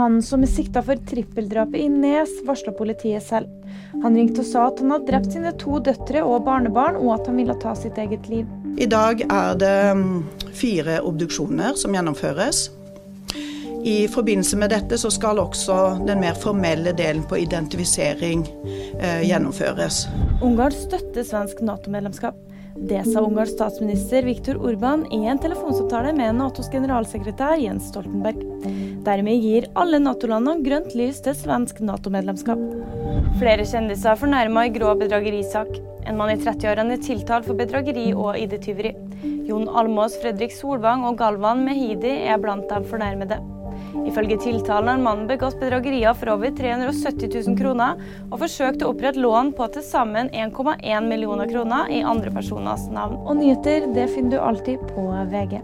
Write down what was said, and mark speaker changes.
Speaker 1: Mannen som er sikta for trippeldrapet i Nes, varsla politiet selv. Han ringte og sa at han hadde drept sine to døtre og barnebarn, og at han ville ta sitt eget liv.
Speaker 2: I dag er det mm, fire obduksjoner som gjennomføres. I forbindelse med dette så skal også den mer formelle delen på identifisering eh, gjennomføres.
Speaker 1: Ungarn støtter svensk Nato-medlemskap. Det sa Ungarns statsminister Viktor Urban i en telefonsamtale med Natos generalsekretær Jens Stoltenberg. Dermed gir alle Nato-landene grønt lys til svensk Nato-medlemskap. Flere kjendiser fornærma i grå bedragerisak. En mann i 30-årene er tiltalt for bedrageri og ID-tyveri. Jon Almås, Fredrik Solvang og Galvan Mehidi er blant de fornærmede. Ifølge tiltalen har mannen begått bedragerier for over 370 000 kroner, og forsøkt å opprette lån på til sammen 1,1 millioner kroner i andre personers navn. Og nyheter det finner du alltid på VG.